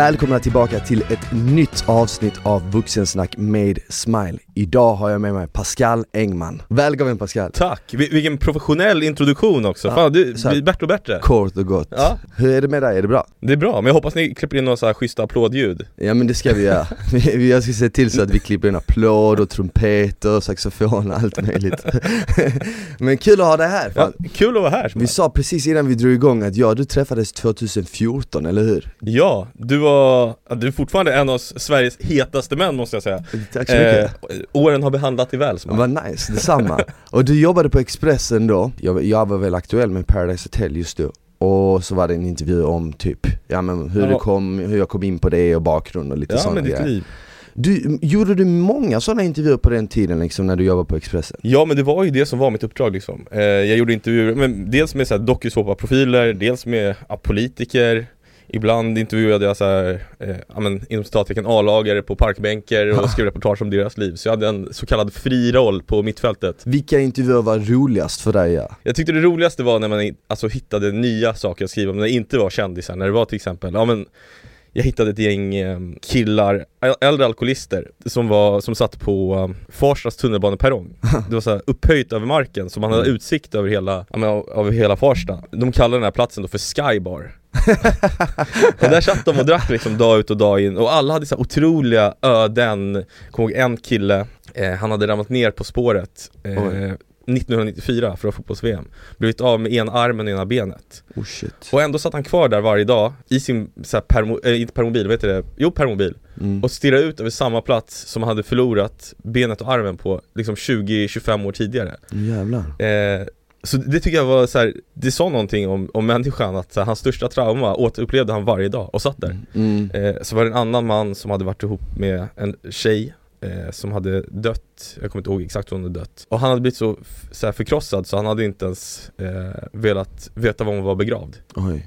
Välkomna tillbaka till ett nytt avsnitt av Vuxensnack med Smile. Idag har jag med mig Pascal Engman. Välkommen Pascal! Tack! Vil- vilken professionell introduktion också, Ja, fan du blir bättre och bättre Kort och gott. Ja. Hur är det med dig? Är det bra? Det är bra, men jag hoppas ni klipper in några så här schyssta applådljud Ja men det ska vi göra. Jag ska se till så att vi klipper in applåd och trumpeter och saxofon och allt möjligt. Men kul att ha dig här! ja. Kul att vara här! Vi sa precis innan vi drog igång att jag och du träffades 2014, eller hur? Ja, du var, ja, du är fortfarande en av Sveriges hetaste män måste jag säga Tack så mycket! eh, Åren har behandlat dig väl som Vad nice, detsamma. Och du jobbade på Expressen då, jag, jag var väl aktuell med Paradise Hotel just då och så var det en intervju om typ, ja men hur, Ja. det kom, hur jag kom in på det och bakgrund och lite Ja sådana grejer. liv Du, gjorde du många sådana intervjuer på den tiden liksom när du jobbade på Expressen? Ja men det var ju det som var mitt uppdrag liksom eh, Jag gjorde intervjuer, men dels med så här dokusåpa-profiler, dels med ja, politiker Ibland intervjuade jag så här, eh, ja, men, inom citattecken A-lagare på parkbänkar och skrev reportage om deras liv. Så jag hade en så kallad fri roll på mittfältet. Vilka intervjuer var roligast för dig? Ja? Jag tyckte det roligaste var när man alltså, hittade nya saker att skriva om, när det inte var kändisar, när det var till exempel, ja men jag hittade ett gäng eh, killar, äl- äldre alkoholister som, var, som satt på um, Farstas tunnelbaneperrong. Det var så här upphöjt över marken, så man hade utsikt över hela, ja, men, av- över hela Farsta. De kallade den här platsen då för Skybar Och där satt de och drack liksom dag ut och dag in, och alla hade så otroliga öden Kommer ihåg en kille, eh, han hade ramlat ner på spåret eh, Oj. 1994 för fotbolls-VM Blivit av med ena armen och ena benet Oh shit. Och ändå satt han kvar där varje dag i sin, så här, permo, äh, inte permobil, vad heter det? Jo permobil Mm. Och stirrade ut över samma plats som han hade förlorat benet och armen på liksom 20-25 år tidigare Jävlar. eh, Så det tycker jag var så här, det sa någonting om, om människan att här, hans största trauma återupplevde han varje dag och satt där Mm. eh, Så var det en annan man som hade varit ihop med en tjej eh, som hade dött, jag kommer inte ihåg exakt hur hon hade dött Och han hade blivit så, så här förkrossad så han hade inte ens eh, velat veta var hon var begravd Oj.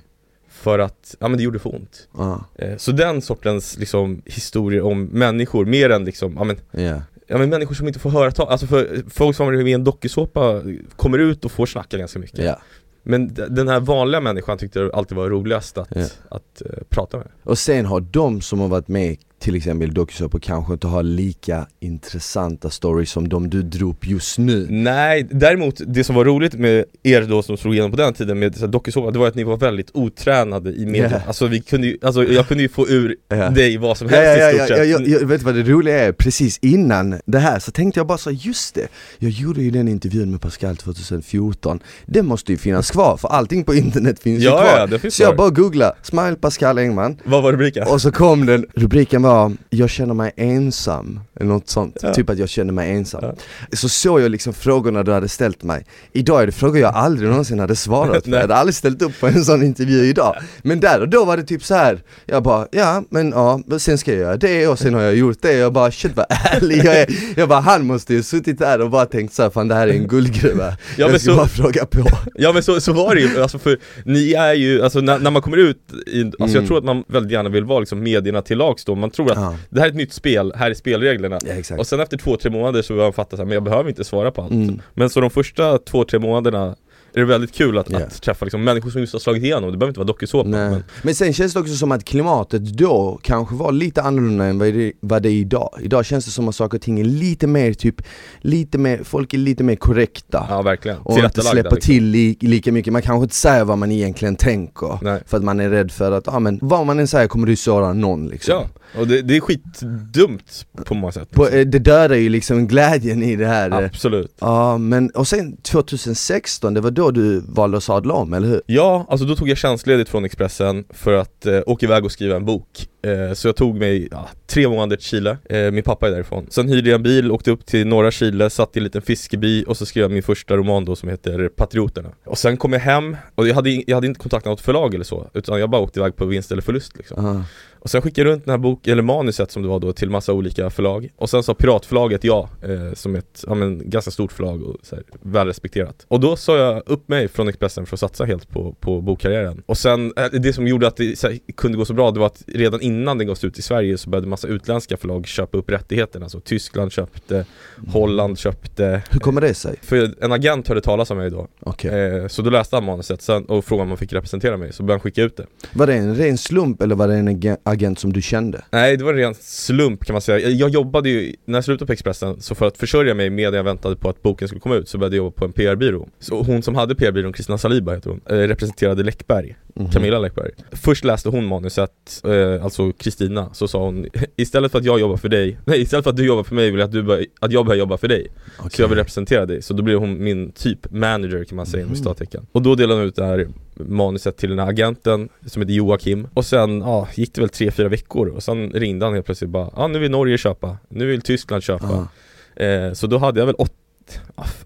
För att, ja men det gjorde för ont Ja. eh, Så den sortens liksom historier om människor, mer än liksom, ja men Ja. Ja men människor som inte får höra ta, alltså för folk som har varit med i en dokusåpa kommer ut och får snacka ganska mycket Ja. Men den här vanliga människan tyckte jag alltid var roligast att, Ja. att eh, prata med Och sen har de som har varit med till exempel dokusåpor kanske inte har lika intressanta stories som de du drog upp just nu. Nej, däremot det som var roligt med er då som slog igenom på den tiden med dokusåpa, det var att ni var väldigt otränade i media Ja. Alltså vi kunde ju, alltså jag kunde ju få ur Ja. dig vad som Ja, helst ja, i ja, stort ja, sett jag, jag, vet du vad det roliga är? Precis innan det här så tänkte jag bara så just det, jag gjorde ju den intervjun med Pascal 2014 Det måste ju finnas kvar för allting på internet finns ju Ja, kvar ja, det finns Så jag bara googlade, smile Pascal Engman Vad var rubriken? Och så kom den, rubriken var 'Jag känner mig ensam' eller något sånt, Ja. typ att jag känner mig ensam. Ja. Så såg jag liksom frågorna du hade ställt mig. Idag är det frågor jag aldrig någonsin hade svarat på, jag hade aldrig ställt upp på en sån intervju idag. Men där och då var det typ så här. jag bara ja men ja, sen ska jag göra det och sen har jag gjort det. Jag bara shit vad ärlig jag är. Jag bara han måste ju suttit där och bara tänkt såhär, fan det här är en guldgruva. Ja, Jag ska så- bara fråga på. Ja men så, så var det ju, alltså för ni är ju, alltså när, när man kommer ut i, alltså Mm. jag tror att man väldigt gärna vill vara liksom medierna till lags då, man tror att Ja, det här är ett nytt spel, här är spelreglerna. Ja Och sen efter två, tre månader så har man fattat att men jag behöver inte svara på allt. Mm. Men så de första två, tre månaderna är det väldigt kul att, Ja. att träffa liksom människor som just har slagit igenom, det behöver inte vara dokusåpa men Men sen känns det också som att klimatet då kanske var lite annorlunda än vad det, vad det är idag. Idag känns det som att saker och ting är lite mer typ, lite mer, folk är lite mer korrekta. Ja verkligen, Och inte släppa liksom. till li, lika mycket, man kanske inte säger vad man egentligen tänker Nej. För att man är rädd för att, ja men vad man än säger kommer du såra någon liksom. Ja, och det, det är skitdumt på många sätt På, eh, Det dödar ju liksom glädjen i det här. Absolut. Ja men, och sen 2016, det var då du valde att sadla om, eller hur? Ja, alltså då tog jag tjänstledigt från Expressen för att eh, åka iväg och skriva en bok. Eh, Så jag tog mig ja, tre månader till Chile, eh, min pappa är därifrån. Sen hyrde jag en bil, åkte upp till norra Chile, satt i en liten fiskeby och så skrev jag min första roman då som heter Patrioterna. Och sen kom jag hem, och jag hade, jag hade inte kontakt med något förlag eller så Utan jag bara åkte iväg på vinst eller förlust liksom. Ja. Och sen skickade jag runt den här bok, eller manuset som det var då till massa olika förlag Och sen sa piratförlaget ja, eh, som ett ja, men, ganska stort förlag och så här, välrespekterat Och då sa jag upp mig från Expressen för att satsa helt på, på bokkarriären Och sen, eh, det som gjorde att det här, kunde gå så bra, det var att redan innan den gavs ut i Sverige så började massa utländska förlag köpa upp rättigheterna. Så Tyskland köpte, Holland köpte. Hur kommer det sig? För en agent hörde talas om mig då. Okej. Eh, så då läste han manuset sen, och frågade om man fick representera mig, så började han skicka ut det. Var det en ren slump eller var det en ag- agent som du kände? Nej det var en ren slump kan man säga. Jag- jobbade ju, när jag slutade på Expressen, så för att försörja mig medan jag väntade på att boken skulle komma ut så började jag jobba på en PR-byrå. Så hon som hade PR-byrån, Kristina Saliba heter hon, eh, representerade Läckberg, Mhm. Camilla Läckberg. Först läste hon manuset, eh, alltså Kristina, så sa hon istället för att jag jobbar för dig, nej istället för att du jobbar för mig vill jag att, du bör, att jag börjar jobba för dig. Okej. Så jag vill representera dig, så då blev hon min typ manager kan man säga inom Mhm. citattecken Och då delade hon ut det här manuset till den här agenten som heter Joakim Och sen, ja, gick det väl tre fyra veckor och sen ringde han helt plötsligt bara Ja nu vill Norge köpa, nu vill Tyskland köpa Ja. eh, Så då hade jag väl åt, ja,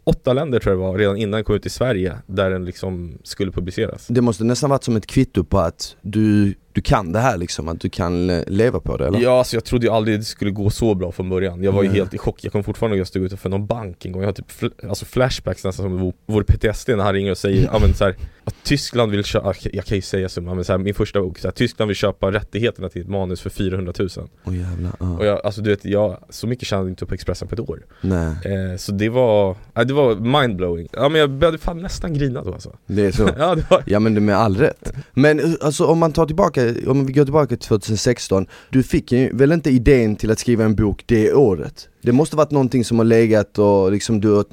åtta länder tror jag det var redan innan den kom ut i Sverige Där den liksom skulle publiceras. Det måste nästan varit som ett kvitto på att du, du kan det här liksom, att du kan leva på det eller? Ja, alltså jag trodde ju aldrig det skulle gå så bra från början. Jag var ju helt i chock, jag kommer fortfarande ihåg att jag stod utanför någon bank en gång. Jag har typ fl- alltså flashbacks nästan som vore PTSD när han ringer och säger ja. men så här, att Tyskland vill köpa, jag kan ju säga summan men så här, min första bok, så här, Tyskland vill köpa rättigheterna till ett manus för 400 000 Åh jävlar, ja. Och jag, alltså du vet, jag, så mycket tjänade inte på Expressen på ett år. Nej, eh, Så det var, ja, det var mindblowing. Ja men jag började fan nästan grina då alltså. Det är så? Ja det var Ja men det med all rätt. Men eh, alltså om man tar tillbaka, Eh, om vi går tillbaka till 2016, du fick ju väl inte idén till att skriva en bok det året? Det måste varit någonting som har legat och liksom du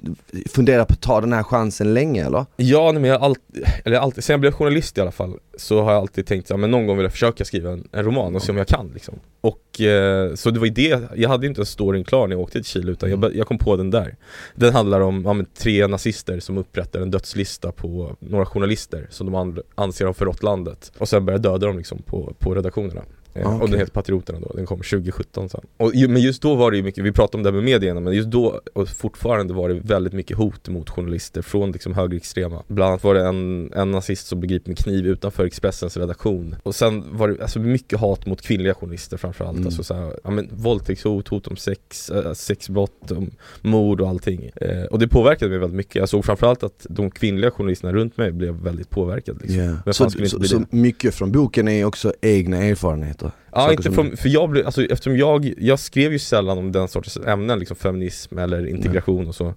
funderat på att ta den här chansen länge eller? Ja, nej, men jag har alltid, eller alltid, sen jag blev journalist i alla fall Så har jag alltid tänkt att någon gång vill jag försöka skriva en, en roman och se om jag kan liksom. Och eh, så det var ju det, jag hade ju inte en storyn klar när jag åkte till Chile utan jag, bör- jag kom på den där. Den handlar om ja, tre nazister som upprättar en dödslista på några journalister som de an, anser har förrått landet. Och sen börjar döda dem liksom på, på redaktionerna Eh, Ah, Och den heter Patrioterna då, den kom 2017 sen och, Men just då var det ju mycket, vi pratade om det här med medierna men just då och fortfarande var det väldigt mycket hot mot journalister från liksom högerextrema Bland annat var det en, en nazist som blev gripen med kniv utanför Expressens redaktion Och sen var det alltså mycket hat mot kvinnliga journalister framförallt Mm. Alltså så här, ja men våldtäktshot, hot om sex, äh, sexbrott, om mord och allting eh, Och det påverkade mig väldigt mycket, jag såg framförallt att de kvinnliga journalisterna runt mig blev väldigt påverkade liksom. Yeah. Så, så, så mycket från boken är också egna erfarenheter? Ja inte från, för jag blev, alltså eftersom jag, jag skrev ju sällan om den sortens ämnen, liksom feminism eller integration och så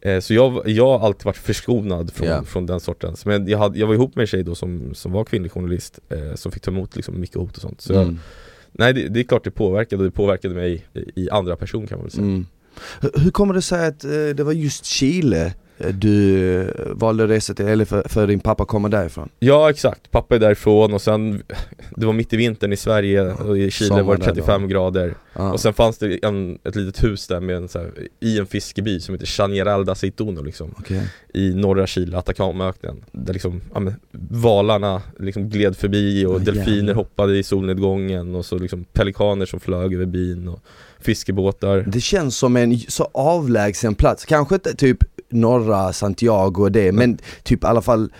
eh, Så jag, jag har alltid varit förskonad från, Ja. från den sortens Men jag, hade, jag var ihop med en tjej då som, som var kvinnlig journalist eh, Som fick ta emot liksom mycket hot och sånt Så jag, Mm. nej det, det är klart det påverkade och det påverkade mig i, i andra person kan man väl säga Mm. Hur- Hur kommer det sig att eh, det var just Chile du valde att resa till, eller för, för din pappa kommer därifrån? Ja exakt, pappa är därifrån och sen Det var mitt i vintern i Sverige och i Chile Sommar var det där 35 grader Ja. Och sen fanns det en, ett litet hus där med en, så här, i en fiskeby som heter Chañaral da Aceituno liksom Okej. i norra Chile, Atacamaöknen Där liksom, ja, men, valarna liksom gled förbi och Ja, delfiner jävlar. hoppade i solnedgången och så liksom pelikaner som flög över byn och fiskebåtar Det känns som en så avlägsen plats, kanske inte typ norra Santiago och det, men typ i alla fall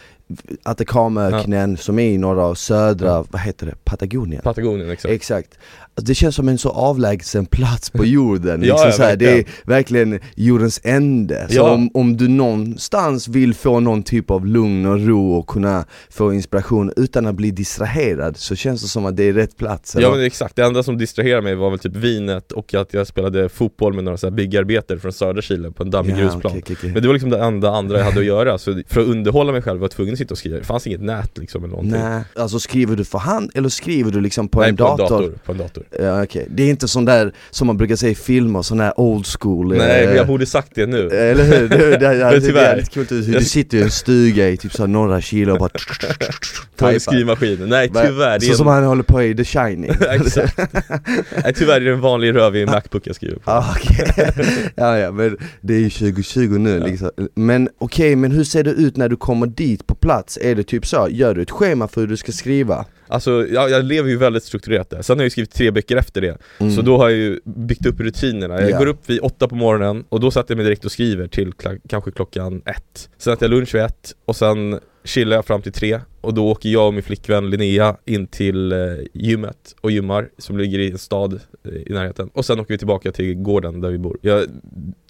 Atacamaöknen som är i norra och södra, vad heter det, Patagonien? Patagonien exakt. Exakt. Alltså, det känns som en så avlägsen plats på jorden, liksom ja, så här, det är verkligen. jordens ände. Så Ja. om, om du någonstans vill få någon typ av lugn och ro och kunna få inspiration utan att bli distraherad så känns det som att det är rätt plats. eller? Ja men exakt, det enda som distraherade mig var väl typ vinet och att jag spelade fotboll med några så här byggarbetare från södra Chile på en dammig Ja, grusplan okej, okej, okej. Men det var liksom det enda andra jag hade att göra, så för att underhålla mig själv var jag tvungen att sitta och skriva, det fanns inget nät liksom eller någonting Nej, alltså skriver du för hand eller skriver du liksom på Nej, en på dator? en dator, på en dator Ja, okej. Det är inte sån där som man brukar se i filmer, sån där old school Nej eh, men jag borde sagt det nu Eller hur? Det, det, det, det, det tyvärr. är lite kul ut. Du sitter i en stuga i typ så norra Chile och bara På en skrivmaskin, nej tyvärr, det Så är som en, han håller på i The Shining exakt Nej tyvärr är det en vanlig rövig Macbook jag skriver på Ah, okej. ja, ja, men det är ju 2020 nu Ja. liksom. Men okej, men hur ser det ut när du kommer dit på plats? Är det typ så, gör du ett schema för hur du ska skriva? Alltså jag, jag lever ju väldigt strukturerat där, sen har jag ju skrivit tre böcker efter det Mm. Så då har jag ju byggt upp rutinerna, jag Ja. går upp vid åtta på morgonen och då sätter jag mig direkt och skriver till kanske klockan ett Sen äter jag lunch vid ett och sen chillar jag fram till tre och då åker jag och min flickvän Linnea in till eh, gymmet och gymmar som ligger i en stad eh, i närheten och sen åker vi tillbaka till gården där vi bor. Jag,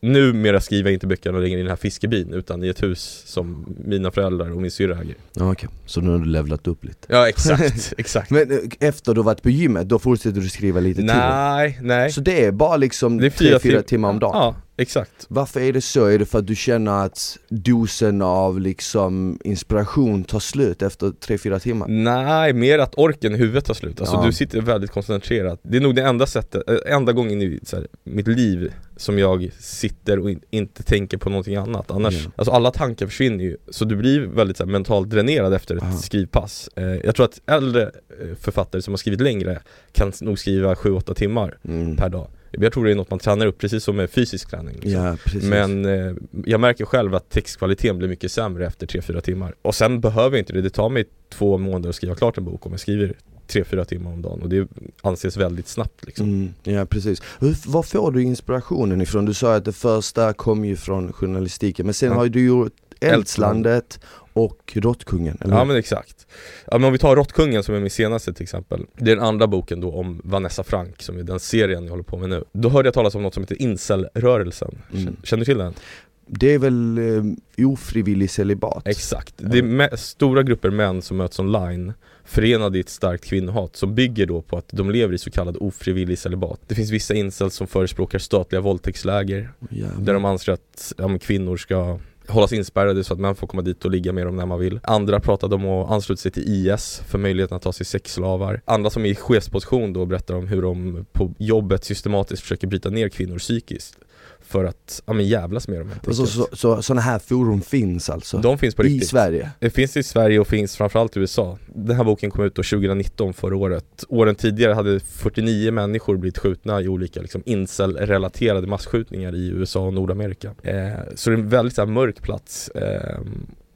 numera skriver jag inte böckerna längre i den här fiskebyn utan i ett hus som mina föräldrar och min syrra äger. Ja, Okej, så nu har du levlat upp lite Ja exakt, exakt. Men eh, efter du varit på gymmet, då fortsätter du skriva lite till? nej, nej. Så det är bara liksom Det är 3-4 tim- timmar om dagen? Ja, exakt. Varför är det så? Är det för att du känner att dosen av liksom inspiration tar slut efter 3-4 timmar? Nej, mer att orken i huvudet tar slut. Alltså Ja. du sitter väldigt koncentrerat. Det är nog det enda sättet, äh, enda gången i här, mitt liv som jag sitter och in, inte tänker på någonting annat. Annars, Ja. alltså alla tankar försvinner ju. Så du blir väldigt så här, mentalt dränerad efter ett Ja. skrivpass. Eh, jag tror att äldre eh, författare som har skrivit längre kan nog skriva 7-8 timmar Mm. per dag. Jag tror det är något man tränar upp, precis som med fysisk träning. Liksom. Ja. Men eh, jag märker själv att textkvaliteten blir mycket sämre efter 3-4 timmar Och sen behöver jag inte det, det tar mig två månader att skriva klart en bok om jag skriver 3-4 timmar om dagen och det anses väldigt snabbt liksom Mm, ja precis. Hur, var får du inspirationen ifrån? Du sa att det första kom ju från journalistiken men sen Ja. har du gjort Eldslandet och Råttkungen, eller Ja men exakt. Ja men om vi tar Råttkungen som är min senaste till exempel. Det är den andra boken då om Vanessa Frank som är den serien jag håller på med nu. Då hörde jag talas om något som heter incel-rörelsen. Mm. Känner du till den? Det är väl eh, ofrivillig celibat? Exakt, det är stora grupper män som möts online Förenade i ett starkt kvinnohat som bygger då på att de lever i så kallad ofrivillig celibat. Det finns vissa incels som förespråkar statliga våldtäktsläger Jävlar. Där de anser att ja, kvinnor ska hållas inspärrade så att män får komma dit och ligga med dem när man vill. Andra pratade om att ansluta sig till IS för möjligheten att ta sig sexslavar. Andra som är i chefsposition då berättar om hur de på jobbet systematiskt försöker bryta ner kvinnor psykiskt. För att, ja men jävlas med dem helt Och så, enkelt. så, så, sådana här forum finns alltså? De finns på I riktigt Sverige? Det finns i Sverige och finns framförallt i USA Den här boken kom ut då 2019 förra året Åren tidigare hade 49 människor blivit skjutna i olika liksom, incel-relaterade massskjutningar i USA och Nordamerika eh, Så det är en väldigt så här, mörk plats eh,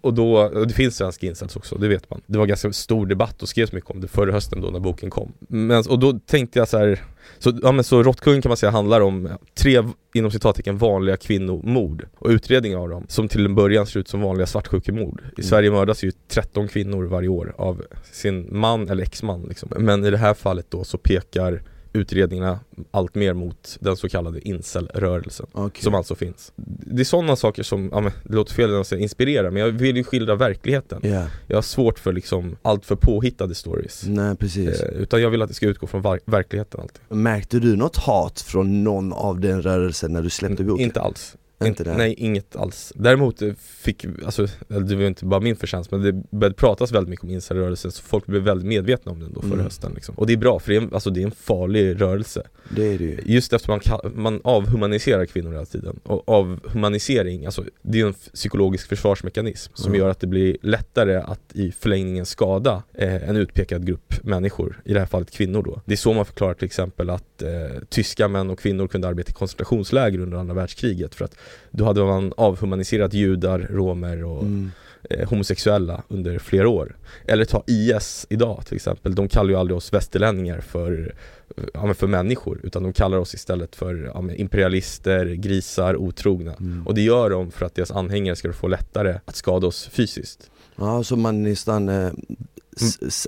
och då, och det finns svenska incels också, det vet man Det var ganska stor debatt och skrevs mycket om det förra hösten då när boken kom men, Och då tänkte jag så här så, ja, men så Råttkungen kan man säga handlar om tre inom citattecken vanliga kvinnomord och utredningar av dem som till en början ser ut som vanliga svartsjukemord. I Mm. Sverige mördas ju 13 kvinnor varje år av sin man eller exman liksom. Men i det här fallet då så pekar utredningarna allt mer mot den så kallade incel-rörelsen Okej. som alltså finns. Det är sådana saker som, ja men det låter fel att säga inspirera men jag vill ju skildra verkligheten. Ja, Jag har svårt för liksom allt för påhittade stories. nej precis. Eh, utan jag vill att det ska utgå från verkligheten alltid. Märkte du något hat från någon av den rörelsen när du släppte boken? Inte alls. Inte det? Nej, inget alls. Däremot eh, fick, alltså, det var inte bara min förtjänst men det började pratas väldigt mycket om insiderrörelsen så folk blev väldigt medvetna om den då förra Mm. hösten liksom. Och det är bra för det är, en, alltså, det är en farlig rörelse Det är det ju. Just efter man, man avhumaniserar kvinnor hela tiden Och avhumanisering, alltså det är en psykologisk försvarsmekanism som Mm. gör att det blir lättare att i förlängningen skada eh, en utpekad grupp människor I det här fallet kvinnor då Det är så man förklarar till exempel att eh, tyska män och kvinnor kunde arbeta i koncentrationsläger under andra världskriget för att då hade man avhumaniserat judar, romer och Mm. eh, homosexuella under flera år. Eller ta IS idag till exempel, de kallar ju aldrig oss västerlänningar för, ja, men för människor utan de kallar oss istället för ja, imperialister, grisar, otrogna. Mm. Och det gör de för att deras anhängare ska få lättare att skada oss fysiskt. Ja, så man nästan eh,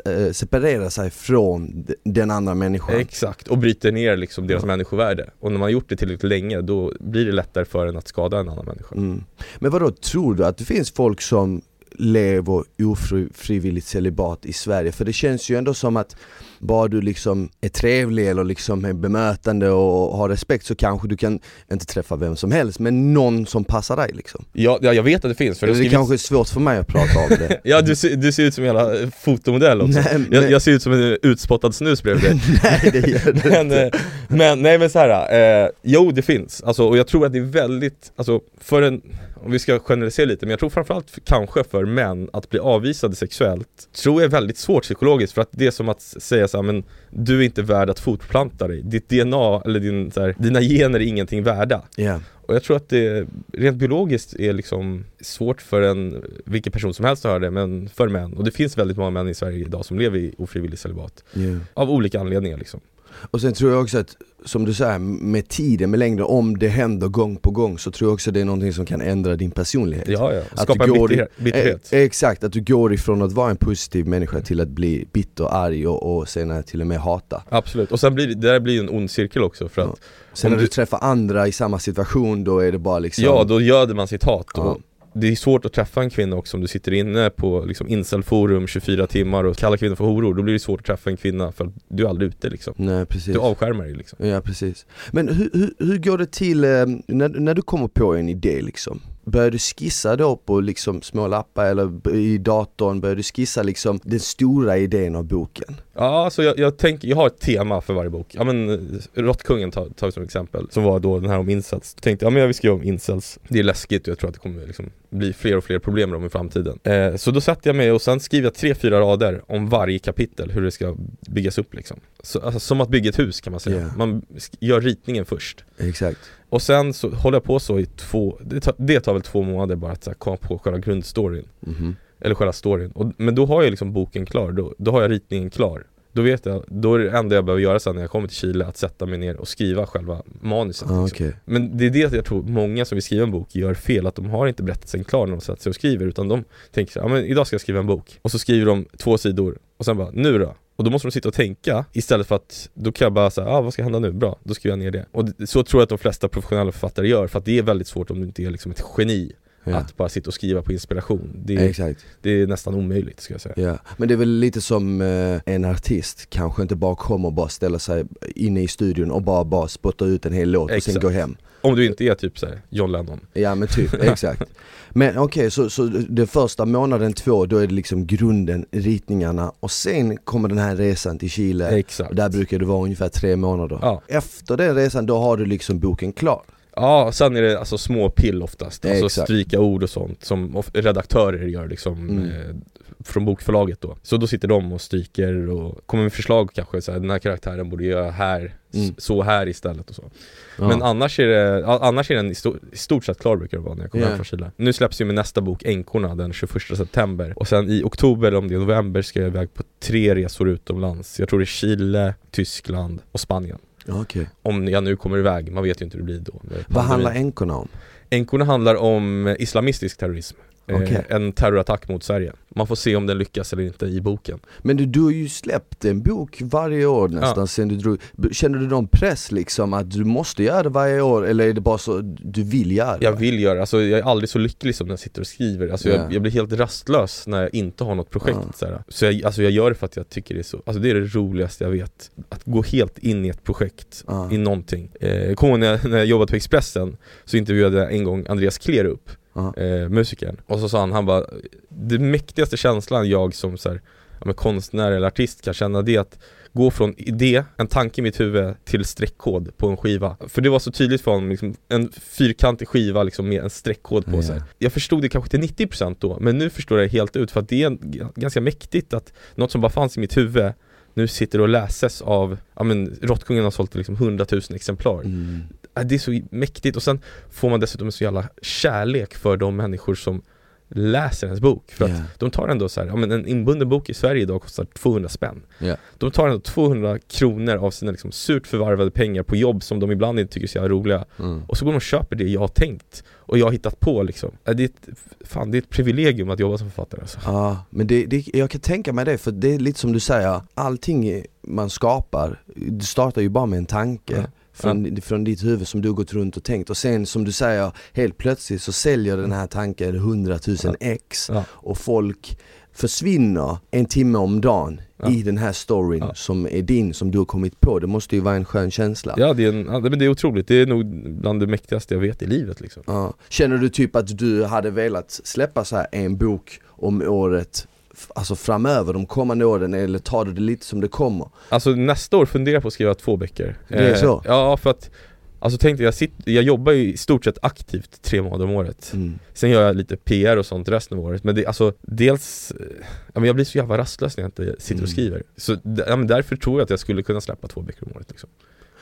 eh, separerar sig från den andra människan. Exakt, och bryter ner liksom deras Ja. människovärde. Och när man gjort det tillräckligt länge då blir det lättare för en att skada en annan människa. Mm. Men vadå, tror du att det finns folk som lever ofrivilligt celibat i Sverige? För det känns ju ändå som att bara du liksom är trevlig eller liksom är bemötande och har respekt så kanske du kan, inte träffa vem som helst, men någon som passar dig liksom. Ja, ja jag vet att det finns för det det, skrivits- kanske är svårt för mig att prata om det. Ja du, ser- du ser ut som en jävla fotomodell också. Nej, men- jag, jag ser ut som en utspottad snus bredvid dig. Nej det gör du men, inte. eh, men nej men så här, eh, jo det finns, alltså, och jag tror att det är väldigt, alltså för en, om vi ska generalisera lite, men jag tror framförallt för, kanske för män att bli avvisade sexuellt, tror jag är väldigt svårt psykologiskt för att det är som att säga så här, men du är inte värd att fortplanta dig, ditt DNA eller din, så här, dina gener är ingenting värda. Ja. Och jag tror att det rent biologiskt är liksom svårt för en, vilken person som helst att höra det, men för män. Och det finns väldigt många män i Sverige idag som lever i ofrivillig celibat. Ja. Av olika anledningar liksom. Och sen tror jag också att, som du säger, med tiden, med längden, om det händer gång på gång så tror jag också det är någonting som kan ändra din personlighet. Ja, ja. Att Skapa du en går bitterhet. i- bitterhet. Eh, exakt, att du går ifrån att vara en positiv människa till att bli bitter, arg och, och senare till och med hata. Absolut, och sen blir det, där blir en ond cirkel också för att Sen Om när du du- träffar andra i samma situation då är det bara liksom Ja, då göder man sitt hat Ja. Det är svårt att träffa en kvinna också om du sitter inne på liksom incelforum 24 timmar och kallar kvinnor för horor, då blir det svårt att träffa en kvinna för att du är aldrig ute liksom Nej precis Du avskärmar dig liksom Ja precis. Men hur, hur, hur går det till eh, när, när du kommer på en idé liksom? Börjar du skissa då på liksom små lappar eller i datorn, börjar du skissa liksom den stora idén av boken? Ja, alltså jag, jag tänker, jag har ett tema för varje bok. Ja men eh, Råttkungen tar, tar vi som exempel, som var då den här om incels. Då tänkte jag, ja men jag vill skriva om incels. Det är läskigt och jag tror att det kommer liksom bli fler och fler problem med dem i framtiden. Eh, Så då satte jag mig och sen skriver jag tre, fyra rader om varje kapitel, hur det ska byggas upp liksom så, alltså, Som att bygga ett hus kan man säga, Ja. man gör ritningen först Exakt. Och sen så håller jag på så i två, det tar, det tar väl två månader bara att så här, komma på själva grundstoryn Mhm. eller själva storyn. Och, men då har jag liksom boken klar, då, då har jag ritningen klar. Då vet jag, då är det enda jag behöver göra sen när jag kommer till Chile att sätta mig ner och skriva själva manuset. Ah, liksom. okej. Men det är det jag tror många som vill skriva en bok gör fel, att de har inte berättelsen klar när de sätter sig och skriver utan de tänker så här, ja men idag ska jag skriva en bok. Och så skriver de två sidor och sen bara, nu då? Och då måste de sitta och tänka istället för att, då kan jag bara säga, ah, vad ska hända nu? Bra, då skriver jag ner det. Och så tror jag att de flesta professionella författare gör, för att det är väldigt svårt om du inte är liksom ett geni Ja. att bara sitta och skriva på inspiration. Det är, Exakt. det är nästan omöjligt ska jag säga. Ja, men det är väl lite som eh, en artist kanske inte bara kommer och bara ställa sig inne i studion och bara, bara spotta ut en hel låt och sen Exakt. gå hem. Om du inte är typ såhär John Lennon. Ja men typ, exakt. Men okej, så, så den första månaden, två, då är det liksom grunden, ritningarna och sen kommer den här resan till Chile. Exakt. Där brukar det vara ungefär tre månader. Ja. Efter den resan, då har du liksom boken klar. Ja, sen är det alltså små pill oftast, alltså exakt. stryka ord och sånt som redaktörer gör liksom Mm. eh, från bokförlaget då. Så då sitter de och stryker och kommer med förslag kanske, så här, den här karaktären borde göra här, Mm. så här istället och så. Ja. Men annars är, det, annars är den i, sto- i stort sett klar brukar det vara när jag kommer Ja. hem från Chile. Nu släpps ju min nästa bok Änkorna den 21 september och sen i oktober, eller om det är november, ska jag iväg på tre resor utomlands. Jag tror det är Chile, Tyskland och Spanien. Okej. Om jag nu kommer iväg, man vet ju inte hur det blir då Vad handlar änkorna om? Änkorna handlar om islamistisk terrorism Eh, En terrorattack mot Sverige Man får se om den lyckas eller inte i boken Men du, du har ju släppt en bok varje år nästan Ja. sen du drog, Känner du någon press liksom att du måste göra det varje år eller är det bara så du vill göra? Jag vill göra, alltså jag är aldrig så lycklig som när jag sitter och skriver Alltså Ja. jag, jag blir helt rastlös när jag inte har något projekt Ja. så, så jag, alltså jag gör det för att jag tycker det är så, alltså det är det roligaste jag vet Att gå helt in i ett projekt, Ja. i någonting eh, Jag kommer när jag, när jag jobbade på Expressen Så intervjuade jag en gång Andreas Klerup. Eh, musikern. Och så sa han, han bara, det mäktigaste känslan jag som så här, ja, konstnär eller artist kan känna det är att gå från idé, en tanke i mitt huvud till streckkod på en skiva. För det var så tydligt för honom, liksom, en fyrkantig skiva liksom, med en streckkod på Ja. sig. Jag förstod det kanske till 90% då, men nu förstår jag det helt ut för att det är ganska mäktigt att något som bara fanns i mitt huvud nu sitter och läses av, ja men Råttkungen har sålt liksom 100 000 exemplar. Mm. Ja, Det är så mäktigt och sen får man dessutom en så jävla kärlek för de människor som läser ens bok. För Ja. att de tar ändå så här, ja men en inbunden bok i Sverige idag kostar 200 spänn. Ja. De tar ändå 200 kronor av sina liksom surt förvarvade pengar på jobb som de ibland inte tycker är så jävla roliga. Mm. Och så går de och köper det jag har tänkt och jag har hittat på liksom. Ja, Det är ett, fan, det är ett privilegium att jobba som författare alltså. Ja, men det, det, jag kan tänka mig det för det är lite som du säger, allting man skapar, det startar ju bara med en tanke Ja. Från, från ditt huvud som du har gått runt och tänkt och sen som du säger, helt plötsligt så säljer den här tanken 100 000 ex Ja. och folk försvinner en timme om dagen Ja. i den här storyn Ja. som är din, som du har kommit på. Det måste ju vara en skön känsla. Ja, det är, en, ja, men det är otroligt, det är nog bland det mäktigaste jag vet i livet liksom. Ja. Känner du typ att du hade velat släppa så här en bok om året, alltså framöver, de kommande åren, eller tar du det lite som det kommer? Alltså nästa år funderar jag på att skriva två böcker Det är så? Ja, för att Alltså tänk dig, jag, sitter, jag jobbar ju i stort sett aktivt tre månader om året Mm. Sen gör jag lite PR och sånt resten av året Men det, alltså dels eh, Ja men jag blir så jävla rastlös när jag inte sitter Mm. och skriver Så ja, men därför tror jag att jag skulle kunna släppa två böcker om året liksom.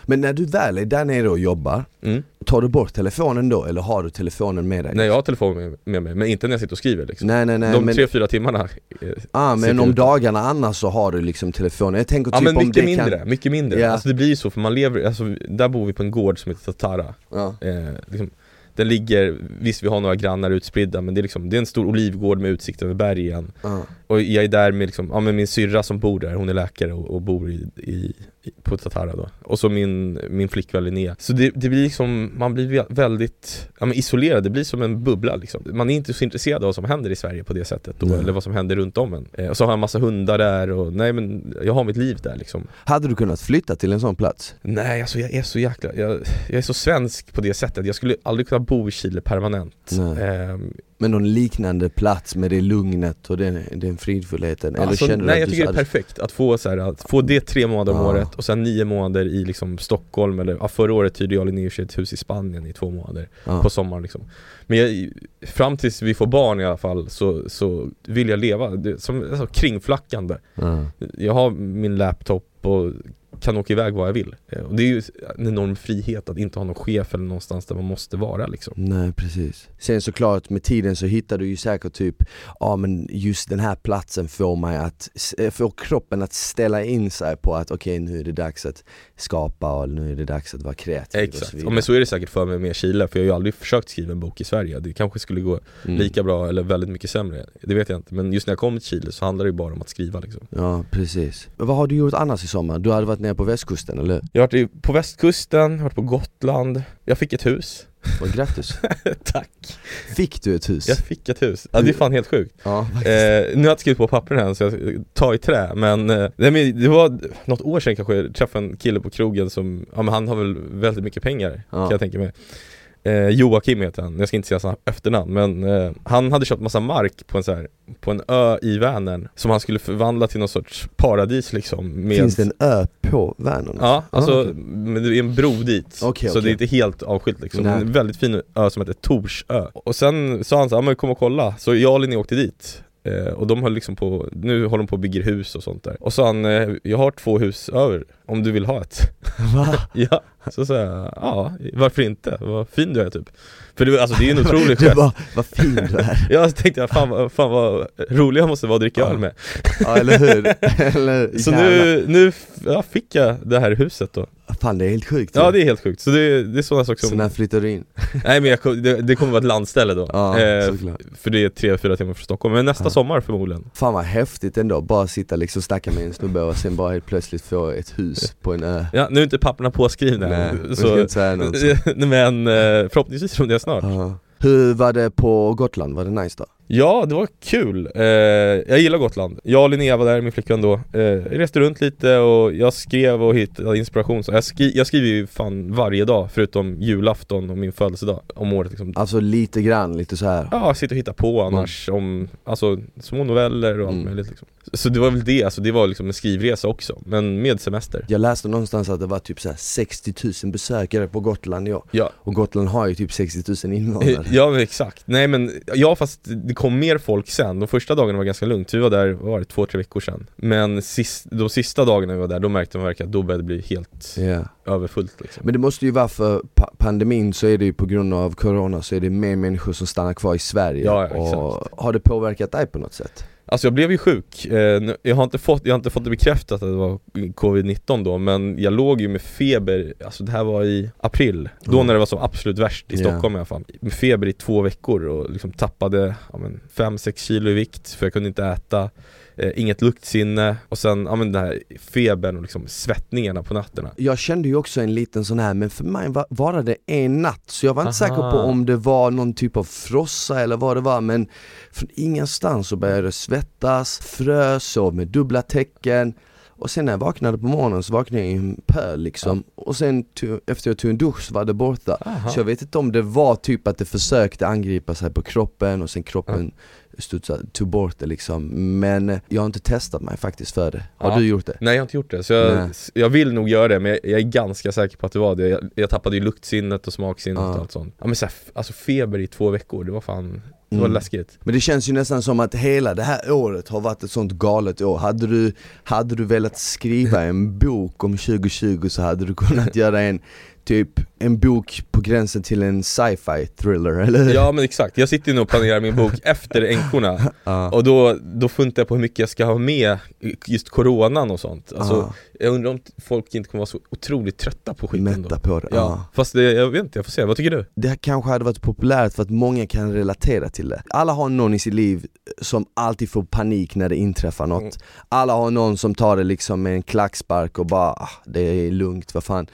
Men när du väl är där nere och jobbar, Mm. tar du bort telefonen då eller har du telefonen med dig? Nej jag har telefonen med, med mig, men inte när jag sitter och skriver liksom. nej, nej, nej De men, tre, fyra timmarna eh, ah, men om ute. dagarna annars så har du liksom telefonen. Jag tänker Ja typ men om mycket mindre, kan... mycket mindre. Ja. Alltså det blir ju så för man lever, alltså där bor vi på en gård som heter Tatara Ja. eh, liksom, Den ligger, visst vi har några grannar utspridda men det är liksom, det är en stor olivgård med utsikt över bergen Ja. Och jag är där med liksom, ja men min syrra som bor där, hon är läkare och, och bor i, i, på Tatara då. Och så min, min flickvän Linnea. Så det, det blir liksom, man blir vä- väldigt ja, men isolerad, det blir som en bubbla liksom. Man är inte så intresserad av vad som händer i Sverige på det sättet då, Nej. eller vad som händer runt om en. Eh, Och så har jag en massa hundar där och nej men jag har mitt liv där liksom. Hade du kunnat flytta till en sån plats? Nej alltså jag är så jäkla, jag, jag är så svensk på det sättet, jag skulle aldrig kunna bo i Chile permanent. Nej. Men någon liknande plats med det lugnet och den, den fridfullheten? Eller alltså, kände du nej att jag du tycker det är perfekt att få så här, att få det tre månader om Ja. året och sen nio månader i liksom Stockholm eller ja, förra året hyrde jag Linnea ett hus i Spanien i två månader ja. på sommaren liksom Men jag, fram tills vi får barn i alla fall så, så vill jag leva det, som alltså, kringflackande Ja. Jag har min laptop och kan åka iväg var jag vill eh, Och det är ju en enorm frihet att inte ha någon chef eller någonstans där man måste vara liksom Nej precis. Sen såklart med tiden så hittar du ju säkert typ, ja men just den här platsen får mig att, eh, får kroppen att ställa in sig på att okej nu är det dags att skapa och nu är det dags att vara kreativ och så Exakt, vidare. ja, men så är det säkert för mig med Chile för jag har ju aldrig försökt skriva en bok i Sverige Det kanske skulle gå Mm. lika bra eller väldigt mycket sämre, det vet jag inte Men just när jag kom till Chile så handlar det ju bara om att skriva liksom Ja precis. Men vad har du gjort annars i sommar? Du hade varit nere på västkusten eller? Jag har varit på västkusten, jag har varit på Gotland, jag fick ett hus Vad grattis. Tack! Fick du ett hus? Jag fick ett hus, ja det är fan helt sjukt Ja, eh, Nu har jag inte skrivit på pappren än så jag tar i trä men, eh, nej, men det var något år sedan kanske jag träffade en kille på krogen som, ja men han har väl väldigt mycket pengar Ja. kan jag tänka mig eh, Joakim heter han, jag ska inte säga hans efternamn men eh, han hade köpt massa mark på en, så här, på en ö i Vänern som han skulle förvandla till någon sorts paradis liksom med Finns det en ö på Vänern? Ja, alltså, okej. men det är en bro dit, Okej, så okej. det är inte helt avskilt liksom, en väldigt fin ö som heter Torsö. Och sen sa han så här, "Ja, men kom och kolla, så jag och Linnea åkte dit eh, Och de höll liksom på, nu håller de på och bygger hus och sånt där Och så han, eh, jag har två hus över, om du vill ha ett Va? Ja, så sa jag, ja varför inte? Vad fin du är typ För det, alltså, det är ju en otrolig Du bara, vad fin du är. Jag tänkte, jag, fan, fan vad rolig jag måste vara att dricka Ja. öl med Ja eller hur? eller, Så nu, nu ja, fick jag det här huset då Fan det är helt sjukt Ja det är helt sjukt, så det, det är sådana saker Så som när flyttar du in? Nej men jag, det, det kommer vara ett landställe då, Ja, eh, såklart. för det är tre, fyra timmar från Stockholm, men nästa Ja. sommar förmodligen Fan vad häftigt ändå, bara sitta liksom och snacka med en snubbe och sen bara helt plötsligt få ett hus på en ö Ja, nu är inte papperna påskrivna Nej, ska inte säga något så. Men eh, förhoppningsvis kommer det snart Ja. Hur var det på Gotland? Var det nice då? Ja, det var kul. Eh, jag gillar Gotland. Jag och Linnea var där, min flickvän då. Eh, reste runt lite och jag skrev och hittade inspiration. Så jag, skri- jag skriver ju fan varje dag, förutom julafton och min födelsedag om året liksom. Alltså lite grann, lite så här. Ja, sitter och hittar på annars om, alltså små noveller och allt Mm. möjligt liksom. Så det var väl det, alltså det var liksom en skrivresa också, men med semester. Jag läste någonstans att det var typ så här 60 000 besökare på Gotland i år Ja, Och Gotland har ju typ 60 000 invånare ja men exakt. Nej men, ja fast det kom mer folk sen. De första dagarna var ganska lugnt. Vi var där, vad var det, två, tre veckor sedan. Men sist, de sista dagarna vi var där, då märkte man verkligen att då började det bli helt Ja. överfullt liksom. Men det måste ju vara för pa- pandemin så är det ju på grund av corona så är det mer människor som stannar kvar i Sverige Ja, ja, och Har det påverkat dig på något sätt? Alltså jag blev ju sjuk, eh, jag, har inte fått, jag har inte fått det bekräftat att det var covid-19 då men jag låg ju med feber, alltså det här var i april, då Mm. när det var som absolut värst i Ja. Stockholm i alla fall Med feber i två veckor och liksom tappade ja, 5-6 kilo i vikt för jag kunde inte äta eh, Inget luktsinne och sen ja, men den här febern och liksom svettningarna på nätterna Jag kände ju också en liten sån här, men för mig var, var det en natt Så jag var inte Aha. säker på om det var någon typ av frossa eller vad det var men Från ingenstans så började det svettas, frös, sov med dubbla tecken och sen när jag vaknade på morgonen så vaknade jag i en pöl liksom Och sen to- efter jag tog en dusch så var det borta Aha. Så jag vet inte om det var typ att det försökte angripa sig på kroppen och sen kroppen studsade, tog bort det liksom. Men jag har inte testat mig faktiskt för det. Har Ja. du gjort det? Nej jag har inte gjort det, så jag, Nej. jag vill nog göra det men jag, jag är ganska säker på att det var det Jag, jag tappade ju luktsinnet och smaksinnet Ja. och allt sånt Ja men så här, alltså feber i två veckor, det var fan, det var Mm. läskigt Men det känns ju nästan som att hela det här året har varit ett sånt galet år. Hade du, hade du velat skriva en bok om 2020 så hade du kunnat göra en typ en bok på gränsen till en sci-fi thriller, eller hur? Ja men exakt, jag sitter nu och planerar min bok efter änkorna Ja. Och då, då funderar jag på hur mycket jag ska ha med just coronan och sånt Alltså, Ja. jag undrar om folk inte kommer vara så otroligt trötta på skiten då Mätta på det. Ja, Ja. fast det, jag vet inte, jag får se, vad tycker du? Det här kanske hade varit populärt för att många kan relatera till det. Alla har någon i sitt liv som alltid får panik när det inträffar något. Mm. Alla har någon som tar det liksom med en klackspark och bara ah, det är lugnt, vad fan.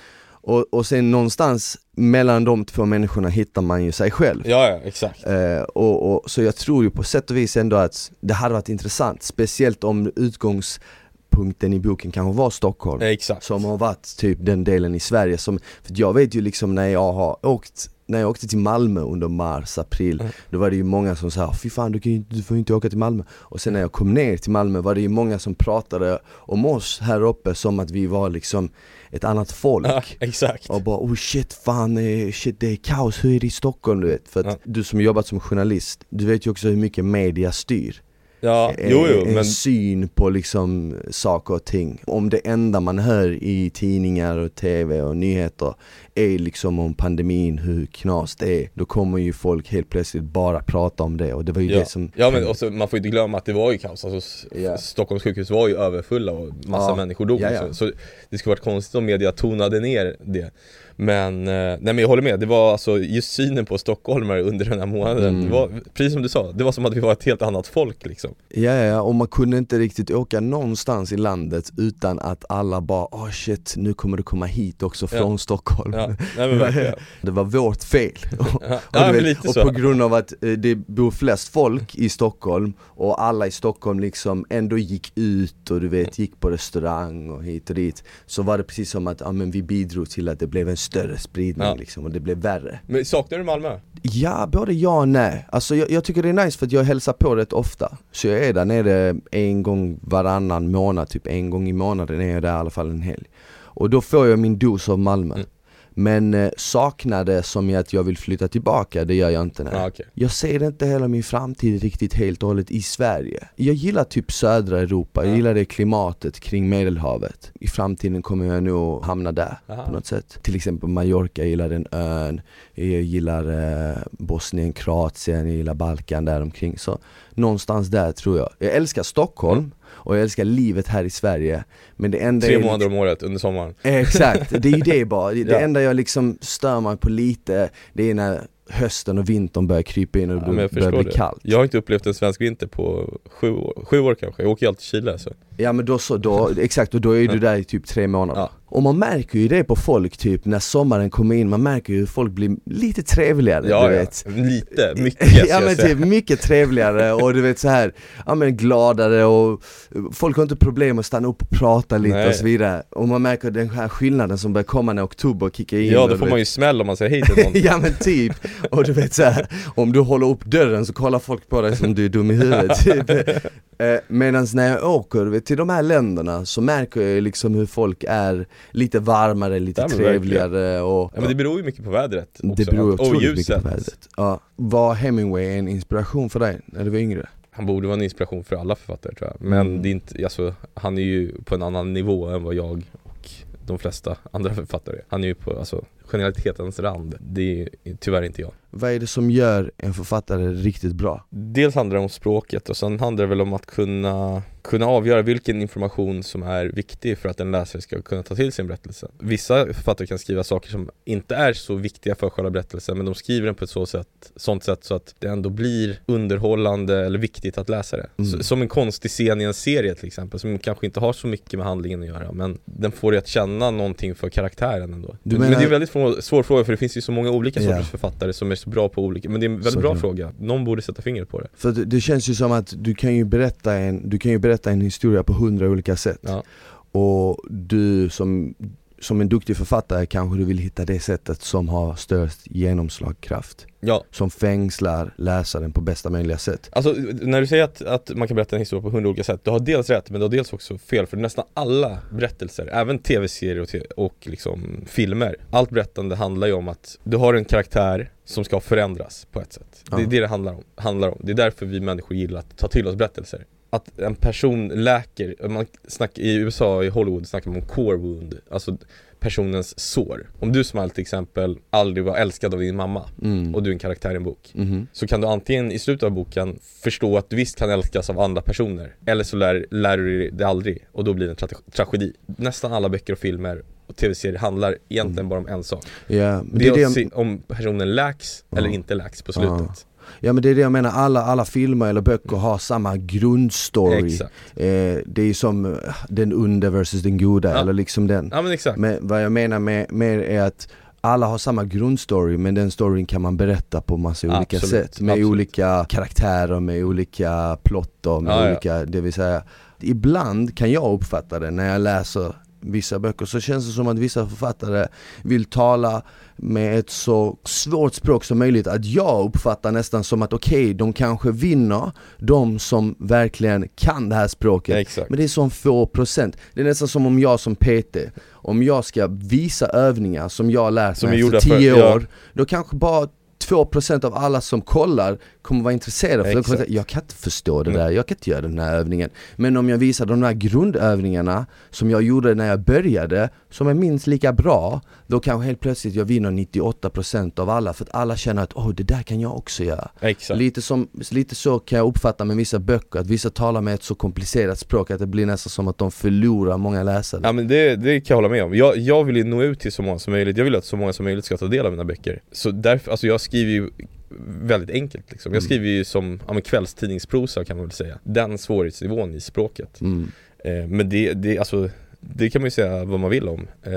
Och, och sen någonstans mellan de två människorna hittar man ju sig själv. Ja, ja exakt Eh, och, och, så jag tror ju på sätt och vis ändå att det hade varit intressant, speciellt om utgångspunkten i boken kanske var Stockholm. Exakt Som har varit typ den delen i Sverige som, för jag vet ju liksom när jag har åkt när jag åkte till Malmö under mars, april, Mm. då var det ju många som sa fy fan du, kan du får inte åka till Malmö Och sen när jag kom ner till Malmö var det ju många som pratade om oss här uppe som att vi var liksom ett annat folk Ja, exakt och bara oh shit fan, eh, shit det är kaos, hur är det i Stockholm du vet? För att Ja. du som jobbat som journalist, du vet ju också hur mycket media styr Ja, en, jo jo en men syn på liksom saker och ting. Om det enda man hör i tidningar och tv och nyheter är liksom om pandemin, hur knas det är, då kommer ju folk helt plötsligt bara prata om det och det var ju Ja, det som ja men också, man får inte glömma att det var ju kaos, alltså, Ja. Stockholms sjukhus var ju överfulla och massa Ja. människor dog Ja, ja. Så, det skulle varit konstigt om media tonade ner det. Men, eh, nej men jag håller med, det var alltså just synen på stockholmare under den här månaden. Mm. det var, Precis som du sa, det var som att vi var ett helt annat folk liksom. Ja, ja, och man kunde inte riktigt åka någonstans i landet utan att alla bara åh shit, nu kommer det komma hit också från Stockholm Ja, nej Det var vårt fel Och, ja vet, och på grund av att eh, det bor flest folk i Stockholm och alla i Stockholm liksom ändå gick ut och du vet gick på restaurang och hit och dit Så var det precis som att ja, men vi bidrog till att det blev en större spridning Ja. liksom och det blev värre Men saknar du Malmö? Ja, både ja och nej. Alltså jag, jag tycker det är nice för att jag hälsar på rätt ofta. Så jag är där nere en gång varannan månad, typ en gång i månaden är jag där i alla fall en helg. Och då får jag min dos av Malmö. Mm. Men eh, det som i att jag vill flytta tillbaka, det gör jag inte nej. Ja, okej. Jag ser inte heller min framtid riktigt helt och hållet i Sverige. Jag gillar typ södra Europa, jag Ja. gillar det klimatet kring medelhavet. I framtiden kommer jag nog hamna där Aha. på något sätt. Till exempel Mallorca, jag gillar den ön. Jag gillar eh, Bosnien, Kroatien, jag gillar Balkan där omkring. Så någonstans där tror jag. Jag älskar Stockholm Mm. Och jag älskar livet här i Sverige. Men det enda Tre är månader om året under sommaren Exakt, det är ju det bara. Det, det Ja. enda jag liksom stör mig på lite, det är när hösten och vintern börjar krypa in och Ja, det jag börjar bli det. kallt. Jag har inte upplevt en svensk vinter på sju år, sju år kanske, jag åker ju alltid till Chile så Ja men då så, då, exakt och då är du där i typ tre månader. Ja. Och man märker ju det på folk typ när sommaren kommer in, man märker ju hur folk blir lite trevligare Ja, du ja. vet. lite, mycket ja men typ mycket trevligare och du vet så här, ja men gladare och folk har inte problem att stanna upp och prata lite Nej. och så vidare. Och man märker den här skillnaden som börjar komma när oktober kickar in. Ja då får man ju smäll om man säger hej till någon ja men typ, och du vet så här, om du håller upp dörren så kollar folk på dig som du är dum i huvudet typ. Eh, Medan när jag åker till de här länderna så märker jag liksom hur folk är lite varmare, lite Ja, trevligare och Ja men det beror ju mycket på vädret också. det beror och otroligt mycket ljuset. på vädret. Ja. Var Hemingway en inspiration för dig när du var yngre? Han borde vara en inspiration för alla författare tror jag Men Mm. det är inte, alltså, han är ju på en annan nivå än vad jag och de flesta andra författare. Han är ju på, alltså, genialitetens rand Det är tyvärr inte jag Vad är det som gör en författare riktigt bra? Dels handlar det om språket och sen handlar det väl om att kunna, kunna avgöra vilken information som är viktig för att en läsare ska kunna ta till sin berättelse. Vissa författare kan skriva saker som inte är så viktiga för själva berättelsen men de skriver den på ett så sätt, sånt sätt så att det ändå blir underhållande eller viktigt att läsa det. Mm. Som en konstig scen i en serie till exempel som kanske inte har så mycket med handlingen att göra men den får dig att känna någonting för karaktären ändå. Menar- men det är en väldigt svår, fråga för det finns ju så många olika sorters Ja. författare som är så bra på olika, men det är en väldigt Så bra bra. fråga. Någon borde sätta fingret på det. För det, det känns ju som att du kan ju berätta en, du kan ju berätta en historia på hundra olika sätt Ja. Och du som som en duktig författare kanske du vill hitta det sättet som har störst genomslagkraft. Ja, Som fängslar läsaren på bästa möjliga sätt. alltså när du säger att, att man kan berätta en historia på hundra olika sätt, du har dels rätt men du har dels också fel för nästan alla berättelser, även tv-serier och, te- och liksom filmer, allt berättande handlar ju om att du har en karaktär som ska förändras på ett sätt. Det är Ja. det det handlar om, handlar om. Det är därför vi människor gillar att ta till oss berättelser. Att en person läker, man snackar, i USA, i Hollywood snackar man om core wound, alltså personens sår. Om du som all till exempel aldrig var älskad av din mamma Mm. och du är en karaktär i en bok Mhm. så kan du antingen i slutet av boken förstå att du visst kan älskas av andra personer eller så lär, lär du dig det aldrig och då blir det en tra- tragedi. Nästan alla böcker och filmer och tv-serier handlar egentligen Mm. bara om en sak. Men Det det är är det, om personen läks eller inte läks på slutet. Ja men det är det jag menar, alla, alla filmer eller böcker har samma grundstory. Eh, det är som eh, den onde versus den goda, Ja. eller liksom den. Ja men exakt. Men vad jag menar med, med är att alla har samma grundstory men den storyn kan man berätta på massa olika Absolut, sätt Med absolut. olika karaktärer, med olika plotter, med ja. olika, det vill säga Ibland kan jag uppfatta det när jag läser vissa böcker så känns det som att vissa författare vill tala med ett så svårt språk som möjligt att jag uppfattar nästan som att okej, de kanske vinner de som verkligen kan det här språket Exakt. men det är som få procent. Det är nästan som om jag som PT, om jag ska visa övningar som jag lärt Som mig efter gjorda för- tio ja. år, då kanske bara 2% av alla som kollar kommer vara intresserade för de kommer säga, jag kan inte förstå det Nej. där, jag kan inte göra den här övningen. Men om jag visar de där grundövningarna som jag gjorde när jag började, som är minst lika bra, då kanske helt plötsligt jag vinner 98% av alla för att alla känner att åh det där kan jag också göra. Exakt. Lite, som, lite så kan jag uppfatta med vissa böcker, att vissa talar med ett så komplicerat språk att det blir nästan som att de förlorar många läsare. Ja men det, det kan jag hålla med om. Jag, jag vill ju nå ut till så många som möjligt, jag vill att så många som möjligt ska ta del av mina böcker. Så därför, alltså jag skriver ju väldigt enkelt liksom. Jag Mm. skriver ju som ja, men kvällstidningsprosa kan man väl säga. Den svårighetsnivån i språket. Mm. Eh, men det, det, alltså, det kan man ju säga vad man vill om. Eh,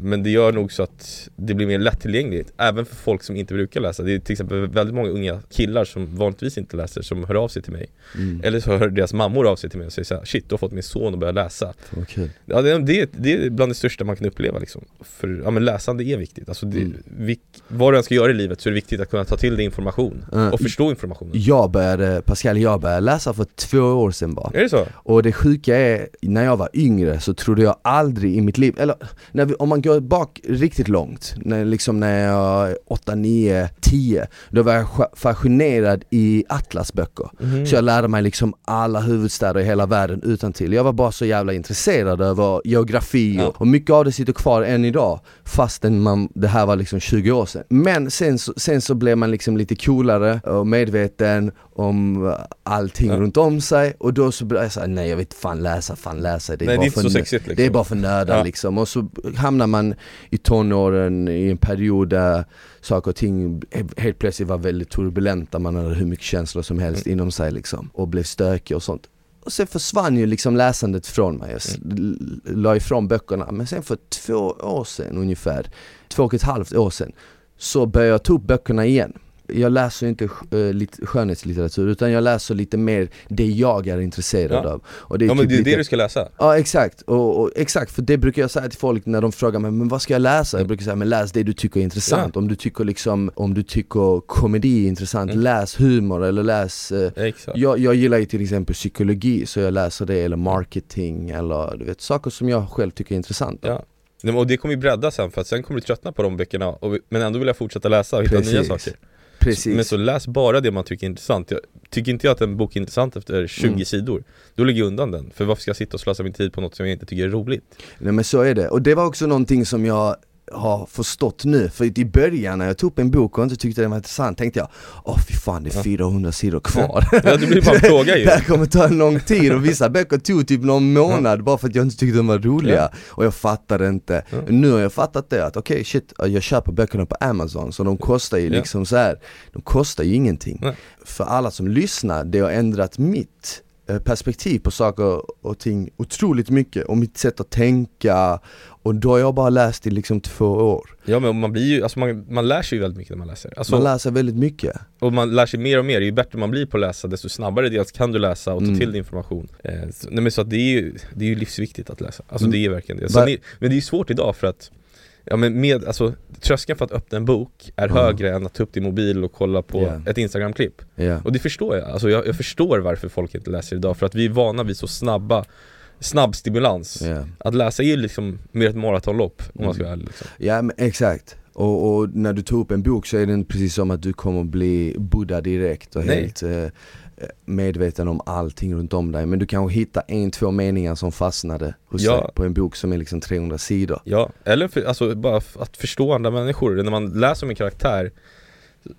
men det gör nog så att det blir mer lättillgängligt, även för folk som inte brukar läsa. Det är till exempel väldigt många unga killar som vanligtvis inte läser som hör av sig till mig. Mm. Eller så hör deras mammor av sig till mig och säger såhär, shit du har fått min son att börja läsa. Kul. Ja, det, det, det är bland det största man kan uppleva liksom. För ja, men läsande är viktigt. Alltså det, Mm. vilk, vad du än ska göra i livet så är det viktigt att kunna ta till dig information Mm. och förstå informationen. Jag började, Pascal, jag började läsa för två år sedan bara. Är det så? Och det sjuka är, när jag var yngre så trodde jag aldrig i mitt liv, eller vi, om man går bak riktigt långt, när, liksom när jag var 8, 9, 10 Då var jag fascinerad i Atlasböcker Mhm. Så jag lärde mig liksom alla huvudstäder i hela världen utan till. Jag var bara så jävla intresserad över geografi Ja. och, och mycket av det sitter kvar än idag Fastän man, det här var liksom 20 år sedan Men sen så, sen så blev man liksom lite coolare och medveten om allting Ja. runt om sig och då så blev jag såhär, nej jag vet fan läsa, fan läsa det är Nej det bara är inte för så sexigt liksom. det är bara för nördar Ja. liksom och så hamnar man i tonåren i en period där saker och ting helt plötsligt var väldigt turbulenta, man hade hur mycket känslor som helst Mm. inom sig liksom och blev stökig och sånt. Och sen försvann ju liksom läsandet från mig, jag Mm. la ifrån böckerna. Men sen för två år sedan ungefär, två och ett halvt år sedan, så började jag ta upp böckerna igen. Jag läser inte lit- skönhetslitteratur utan jag läser lite mer det jag är intresserad Ja. av. Och det är Ja men typ det är lite... det du ska läsa. Ja exakt, och, och, exakt för det brukar jag säga till folk när de frågar mig men vad ska jag läsa? Jag brukar säga men läs det du tycker är intressant, om du tycker liksom, om du tycker komedi är intressant, Mm. läs humor eller läs eh, Exakt. jag, jag gillar ju till exempel psykologi så jag läser det eller marketing eller du vet saker som jag själv tycker är intressanta Ja. Och det kommer ju bredda sen för att sen kommer du tröttna på de böckerna och, men ändå vill jag fortsätta läsa och hitta nya Precis. saker. Precis. Men så läs bara det man tycker är intressant. Jag, tycker inte jag att en bok är intressant efter 20 Mm. sidor, då lägger jag undan den. För varför ska jag sitta och slösa min tid på något som jag inte tycker är roligt? Nej men så är det, och det var också någonting som jag har förstått nu, för i början när jag tog upp en bok och inte tyckte den var intressant tänkte jag Åh fy fan det är Ja. 400 sidor kvar Ja det blir bara en plåga ju. Det här kommer ta en lång tid och vissa böcker tog typ någon månad bara för att jag inte tyckte de var roliga Ja. Och jag fattade inte Ja. Nu har jag fattat det att okej shit, jag köper böckerna på Amazon så de kostar ju liksom så här. De kostar ju ingenting. För alla som lyssnar, det har ändrat mitt perspektiv på saker och ting otroligt mycket och mitt sätt att tänka och då har jag bara läst i liksom två år. Ja men man blir ju, alltså man, man lär sig ju väldigt mycket när man läser alltså, Man lär sig väldigt mycket. Och man lär sig mer och mer, ju bättre man blir på att läsa desto snabbare dels kan du läsa och ta Mm. till dig information eh, Nej men så att det är ju, det är ju livsviktigt att läsa, alltså Mm. det är verkligen det är, Men det är ju svårt idag för att Ja men med, alltså tröskeln för att öppna en bok är Ja. högre än att ta upp din mobil och kolla på Ja. ett instagramklipp Ja. Och det förstår jag, alltså jag, jag förstår varför folk inte läser idag för att vi är vana vid så snabba Snabb stimulans Ja. Att läsa är ju liksom mer ett maratonlopp om man ska Mm. vara ärlig liksom. Ja men exakt. Och, och när du tar upp en bok så är den precis som att du kommer bli Buddha direkt och Nej. helt eh, medveten om allting runt om dig. Men du kanske hittar en, två meningar som fastnade hos Ja. dig på en bok som är liksom 300 sidor. Ja, eller för, alltså bara att förstå andra människor, när man läser om en karaktär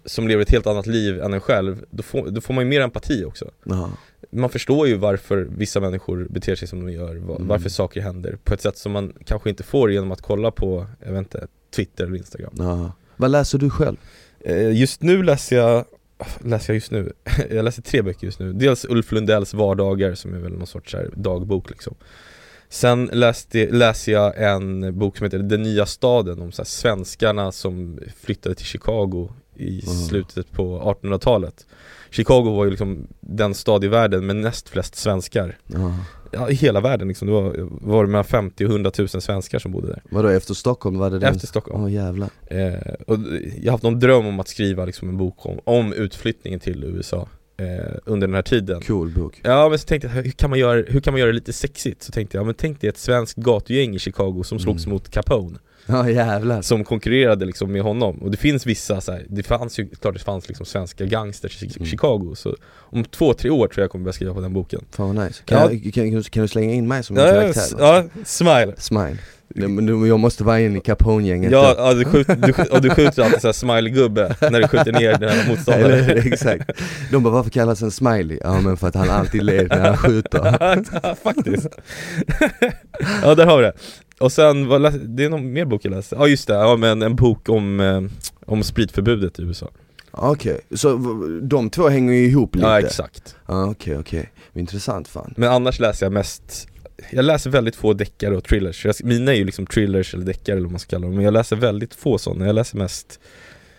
som lever ett helt annat liv än en själv, då får, då får man ju mer empati också Ja. Man förstår ju varför vissa människor beter sig som de gör, va- Mm. varför saker händer på ett sätt som man kanske inte får genom att kolla på, jag vet inte, Twitter eller Instagram Ja. Vad läser du själv? Eh, Just nu läser jag, läser jag just nu? jag läser tre böcker just nu, dels Ulf Lundells vardagar som är väl någon sorts här dagbok liksom Sen läste, läser jag en bok som heter Den nya staden om så här svenskarna som flyttade till Chicago i Mm. slutet på 1800-talet Chicago var ju liksom den stad i världen med näst flest svenskar Ja. I hela världen liksom, det var, var det mellan 50 och 100 000 svenskar som bodde där Vadå efter Stockholm? Var det den? Efter Stockholm Åh jävlar. Eh, och jag har haft någon dröm om att skriva liksom en bok om, om utflyttningen till USA eh, under den här tiden Cool bok. Ja men så tänkte jag, hur kan, man göra, hur kan man göra det lite sexigt? Så tänkte jag, ja, men tänk dig ett svenskt gatugäng i Chicago som slogs Mm. mot Capone Ja jävlar. Som konkurrerade liksom med honom, och det finns vissa så här, det fanns ju, klart det fanns liksom svenska gangsters i Mm. Chicago Så om två, tre år tror jag kommer börja skriva på den boken Fan vad nice. Kan, Ja. jag, kan, kan, kan du slänga in mig som en Ja, karaktär? ja, smile Smile. Jag måste vara in i Capone-gänget Ja, ja du, skjut, du, sk- och du skjuter alltid såhär smiley-gubbe när du skjuter ner den här motståndaren exakt. De bara, varför kallas han smiley? Ja men för att han alltid ler när han skjuter. Ja, faktiskt Ja där har vi det Och sen, vad det är någon mer bok jag läste, ja just det, ja men en bok om, eh, om spritförbudet i USA Okej, så v- de två hänger ju ihop lite? Ja exakt Okej, okej. Intressant fan. Men annars läser jag mest Jag läser väldigt få deckare och thrillers, jag, mina är ju liksom thrillers eller deckare eller vad man ska kalla dem Men jag läser väldigt få sådana, jag läser mest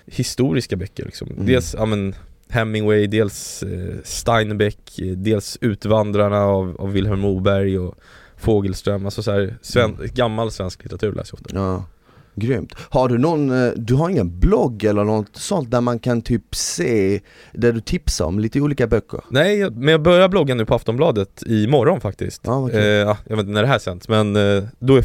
historiska böcker liksom Mm. Dels, ja men Hemingway, dels eh, Steinbeck, eh, dels Utvandrarna av, av Vilhelm Moberg och Fågelström, alltså så här, sven, Mm. gammal svensk litteratur läser jag ofta Ja, grymt. Har du någon, eh, du har ingen blogg eller något sånt där man kan typ se, där du tipsar om lite olika böcker? Nej, men jag börjar blogga nu på Aftonbladet imorgon faktiskt vad kul. eh, ja, Jag vet inte när det här sänds men eh, då är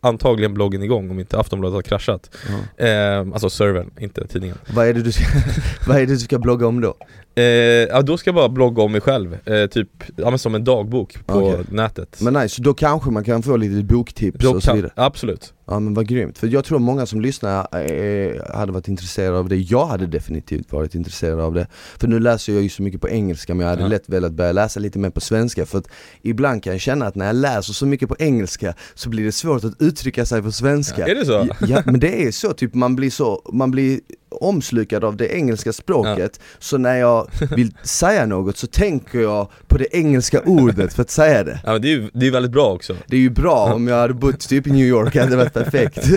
antagligen bloggen igång om inte Aftonbladet har kraschat Ja. eh, Alltså servern, inte tidningen Vad är det du ska, vad är det du ska blogga om då? eh, Ja då ska jag bara blogga om mig själv, eh, typ ja, men som en dagbok på Okej. nätet Men nej, så då kanske man kan få lite boktips Då och så vidare? Absolut Ja men vad grymt, för jag tror många som lyssnar eh, hade varit intresserade av det, jag hade definitivt varit intresserad av det. För nu läser jag ju så mycket på engelska men jag hade Ja. lätt velat börja läsa lite mer på svenska. För att ibland kan jag känna att när jag läser så mycket på engelska så blir det svårt att uttrycka sig på svenska. Är det så? Ja, ja men det är så, typ man blir så, man blir omslukad av det engelska språket Så när jag vill säga något så tänker jag på det engelska ordet för att säga det. Ja men det är ju det är väldigt bra också. Det är ju bra om jag hade bott typ i New York, hade det varit perfekt.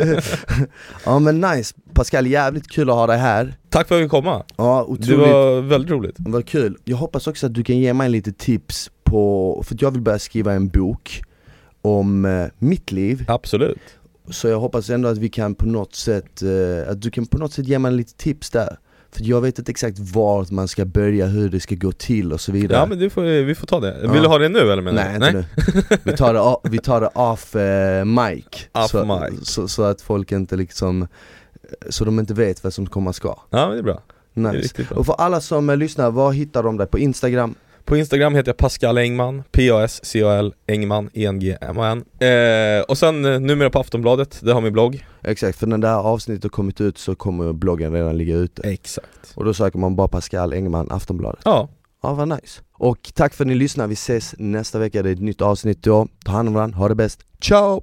Ja men nice, Pascal jävligt kul att ha dig här. Tack för att vi fick komma, Ja det otroligt, var väldigt roligt. Vad kul. Jag hoppas också att du kan ge mig lite tips på, för jag vill börja skriva en bok om eh, mitt liv. Absolut Så jag hoppas ändå att vi kan på något sätt, eh, att du kan på något sätt ge mig lite tips där För jag vet inte exakt vart man ska börja, hur det ska gå till och så vidare Ja men får, vi får ta det, Ja. vill du ha det nu eller menar Nej du? inte nu, vi tar det, a- vi tar det off eh, mic, Off så, mic. Så, så att folk inte liksom, så de inte vet vad som komma ska Ja men det är bra, det är Nice. bra Och för alla som eh, lyssnar, var hittar de dig? På Instagram? På Instagram heter jag Pascal Engman, P-A-S-C-A-L Engman, E-N-G-M-A-N eh, Och sen eh, numera på Aftonbladet, där har min blogg. Exakt, för när det här avsnittet har kommit ut så kommer bloggen redan ligga ute. Exakt. Och då söker man bara Pascal Engman Aftonbladet. Ja, Ja vad nice. Och tack för att ni lyssnar, vi ses nästa vecka, det är ett nytt avsnitt då. Ta hand om varandra, ha det bäst, ciao!